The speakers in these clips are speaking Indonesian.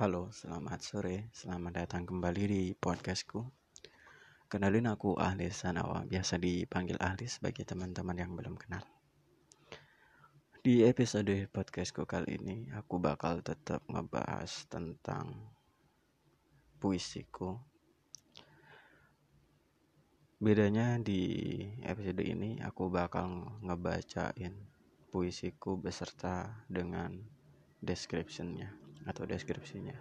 Halo, selamat sore. Selamat datang kembali di podcastku. Kenalin aku Ahli Sanawa, biasa dipanggil Ahli sebagai teman-teman yang belum kenal. Di episode podcastku kali ini, aku bakal tetap ngebahas tentang puisiku. Bedanya di episode ini, aku bakal ngebacain puisiku beserta dengan descriptionnya atau deskripsinya.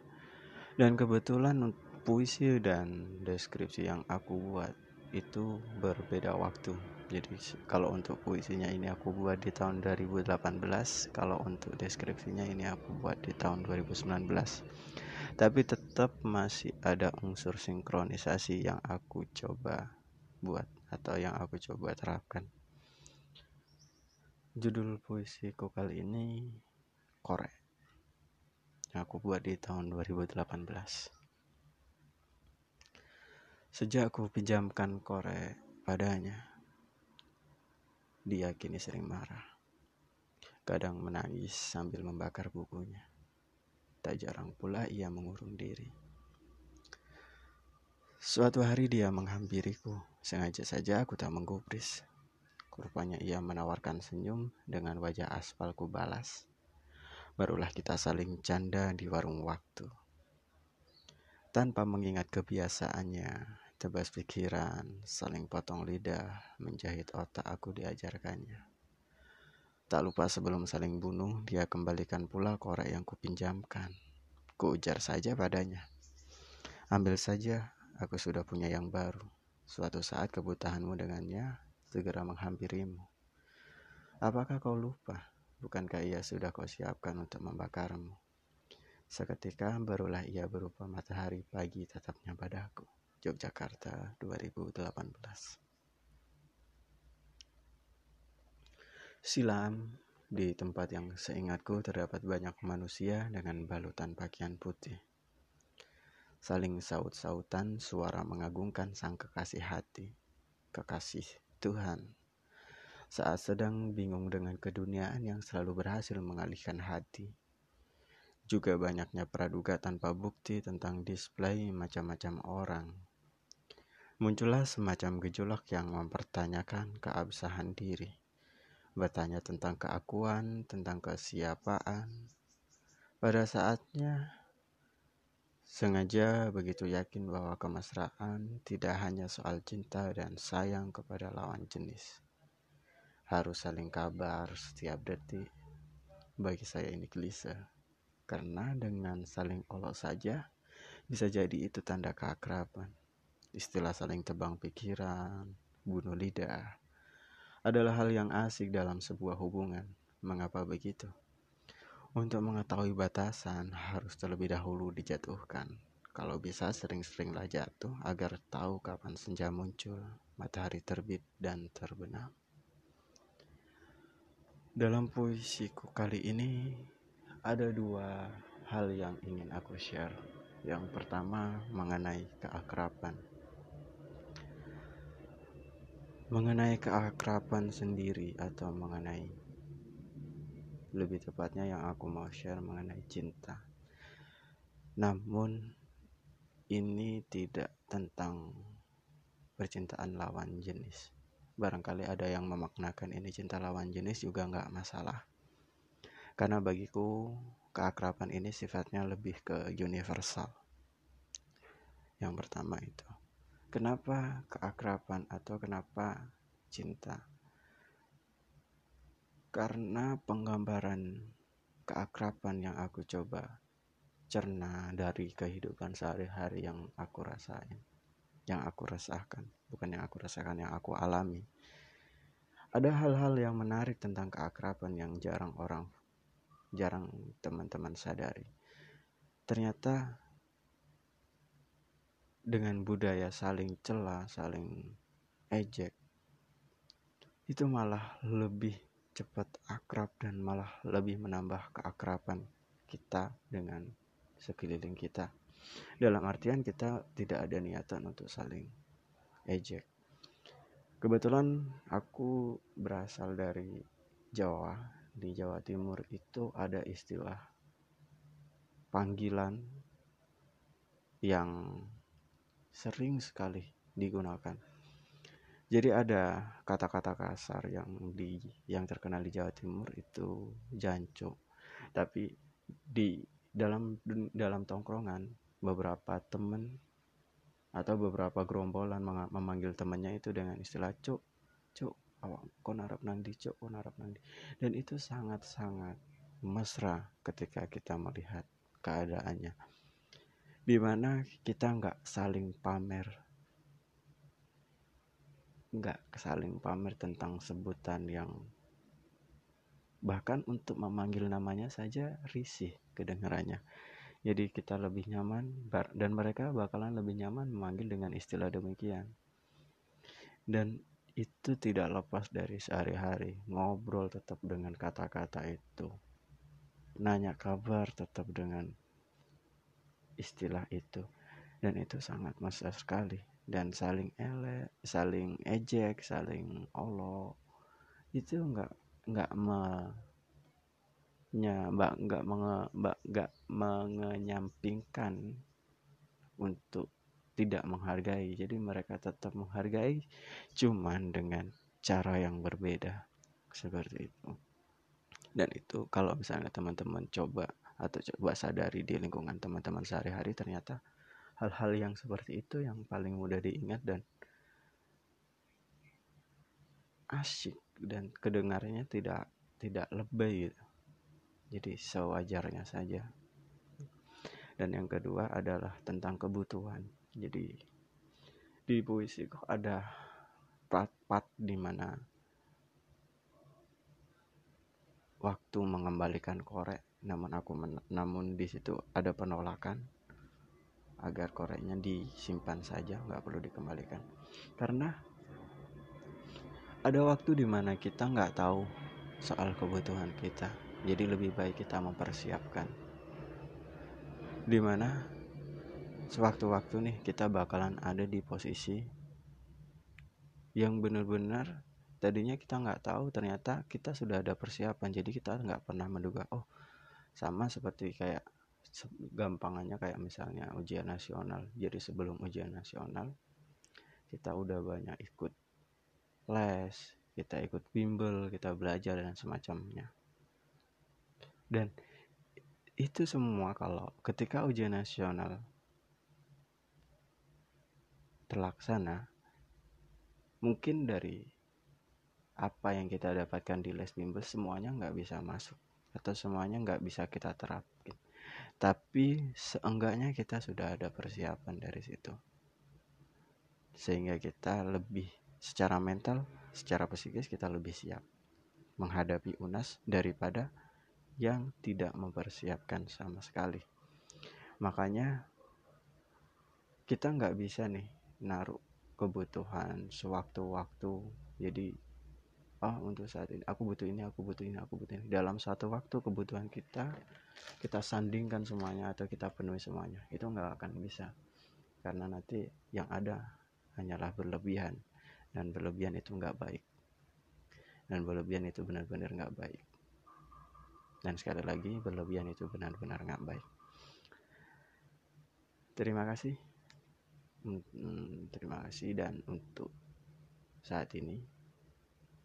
Dan kebetulan puisi dan deskripsi yang aku buat itu berbeda waktu. Jadi kalau untuk puisinya ini aku buat di tahun 2018 kalau untuk deskripsinya ini aku buat di tahun 2019 tapi tetap masih ada unsur sinkronisasi yang aku coba buat atau yang aku coba terapkan. Judul puisiku kali ini korek yang aku buat di tahun 2018. Sejak aku pinjamkan korek padanya, dia kini sering marah. Kadang menangis sambil membakar bukunya. Tak jarang pula ia mengurung diri. Suatu hari dia menghampiriku, sengaja saja aku tak menggubris. Rupanya ia menawarkan senyum dengan wajah aspal ku balas barulah kita saling canda di warung waktu. Tanpa mengingat kebiasaannya, tebas pikiran, saling potong lidah, menjahit otak aku diajarkannya. Tak lupa sebelum saling bunuh, dia kembalikan pula korek yang kupinjamkan. Ku ujar saja padanya. Ambil saja, aku sudah punya yang baru. Suatu saat kebutuhanmu dengannya segera menghampirimu. Apakah kau lupa? Bukankah ia sudah kau siapkan untuk membakarmu? Seketika barulah ia berupa matahari pagi tetapnya padaku. Yogyakarta 2018 Silam di tempat yang seingatku terdapat banyak manusia dengan balutan pakaian putih. Saling saut-sautan suara mengagungkan sang kekasih hati, kekasih Tuhan saat sedang bingung dengan keduniaan yang selalu berhasil mengalihkan hati. Juga banyaknya praduga tanpa bukti tentang display macam-macam orang. Muncullah semacam gejolak yang mempertanyakan keabsahan diri. Bertanya tentang keakuan, tentang kesiapaan. Pada saatnya, sengaja begitu yakin bahwa kemesraan tidak hanya soal cinta dan sayang kepada lawan jenis harus saling kabar setiap detik. Bagi saya ini klise, karena dengan saling olok saja bisa jadi itu tanda keakraban. Istilah saling tebang pikiran, bunuh lidah, adalah hal yang asik dalam sebuah hubungan. Mengapa begitu? Untuk mengetahui batasan harus terlebih dahulu dijatuhkan. Kalau bisa sering-seringlah jatuh agar tahu kapan senja muncul, matahari terbit dan terbenam. Dalam puisiku kali ini ada dua hal yang ingin aku share. Yang pertama mengenai keakraban. Mengenai keakraban sendiri atau mengenai lebih tepatnya yang aku mau share mengenai cinta. Namun ini tidak tentang percintaan lawan jenis barangkali ada yang memaknakan ini cinta lawan jenis juga nggak masalah. Karena bagiku keakraban ini sifatnya lebih ke universal. Yang pertama itu. Kenapa keakraban atau kenapa cinta? Karena penggambaran keakraban yang aku coba cerna dari kehidupan sehari-hari yang aku rasain yang aku rasakan, bukan yang aku rasakan, yang aku alami. Ada hal-hal yang menarik tentang keakraban yang jarang orang, jarang teman-teman sadari. Ternyata dengan budaya saling celah, saling ejek, itu malah lebih cepat akrab dan malah lebih menambah keakraban kita dengan sekeliling kita. Dalam artian kita tidak ada niatan untuk saling ejek. Kebetulan aku berasal dari Jawa. Di Jawa Timur itu ada istilah panggilan yang sering sekali digunakan. Jadi ada kata-kata kasar yang di yang terkenal di Jawa Timur itu jancu. Tapi di dalam dalam tongkrongan beberapa temen atau beberapa gerombolan memanggil temannya itu dengan istilah cuk cuk awak kon narap nandi cuk kon narap nandi. Dan itu sangat-sangat mesra ketika kita melihat keadaannya. Di mana kita nggak saling pamer nggak saling pamer tentang sebutan yang bahkan untuk memanggil namanya saja risih kedengarannya jadi kita lebih nyaman dan mereka bakalan lebih nyaman memanggil dengan istilah demikian. Dan itu tidak lepas dari sehari-hari ngobrol tetap dengan kata-kata itu. Nanya kabar tetap dengan istilah itu. Dan itu sangat mesra sekali. Dan saling ele saling ejek saling olo. Itu enggak enggak me nya mbak nggak menge, mbak nggak mengenyampingkan untuk tidak menghargai. Jadi mereka tetap menghargai cuman dengan cara yang berbeda seperti itu. Dan itu kalau misalnya teman-teman coba atau coba sadari di lingkungan teman-teman sehari-hari ternyata hal-hal yang seperti itu yang paling mudah diingat dan asyik dan kedengarannya tidak tidak lebay gitu jadi sewajarnya saja. Dan yang kedua adalah tentang kebutuhan. Jadi di puisi kok ada part-part di mana waktu mengembalikan korek namun aku men namun di situ ada penolakan agar koreknya disimpan saja nggak perlu dikembalikan. Karena ada waktu di mana kita nggak tahu soal kebutuhan kita jadi lebih baik kita mempersiapkan. Di mana sewaktu-waktu nih kita bakalan ada di posisi yang benar-benar tadinya kita nggak tahu ternyata kita sudah ada persiapan. Jadi kita nggak pernah menduga oh sama seperti kayak gampangannya kayak misalnya ujian nasional. Jadi sebelum ujian nasional kita udah banyak ikut les kita ikut bimbel kita belajar dan semacamnya dan itu semua kalau ketika ujian nasional terlaksana mungkin dari apa yang kita dapatkan di les bimbel semuanya nggak bisa masuk atau semuanya nggak bisa kita terapin. Tapi seenggaknya kita sudah ada persiapan dari situ. Sehingga kita lebih secara mental secara psikis kita lebih siap menghadapi unas daripada yang tidak mempersiapkan sama sekali. Makanya kita nggak bisa nih naruh kebutuhan sewaktu-waktu. Jadi oh untuk saat ini aku butuh ini, aku butuh ini, aku butuh ini. Dalam satu waktu kebutuhan kita kita sandingkan semuanya atau kita penuhi semuanya. Itu nggak akan bisa. Karena nanti yang ada hanyalah berlebihan dan berlebihan itu nggak baik. Dan berlebihan itu benar-benar nggak baik dan sekali lagi berlebihan itu benar-benar nggak baik. Terima kasih. Hmm, terima kasih. Dan untuk saat ini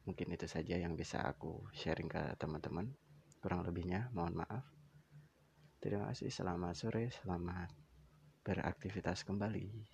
mungkin itu saja yang bisa aku sharing ke teman-teman. Kurang lebihnya mohon maaf. Terima kasih. Selamat sore selamat beraktivitas kembali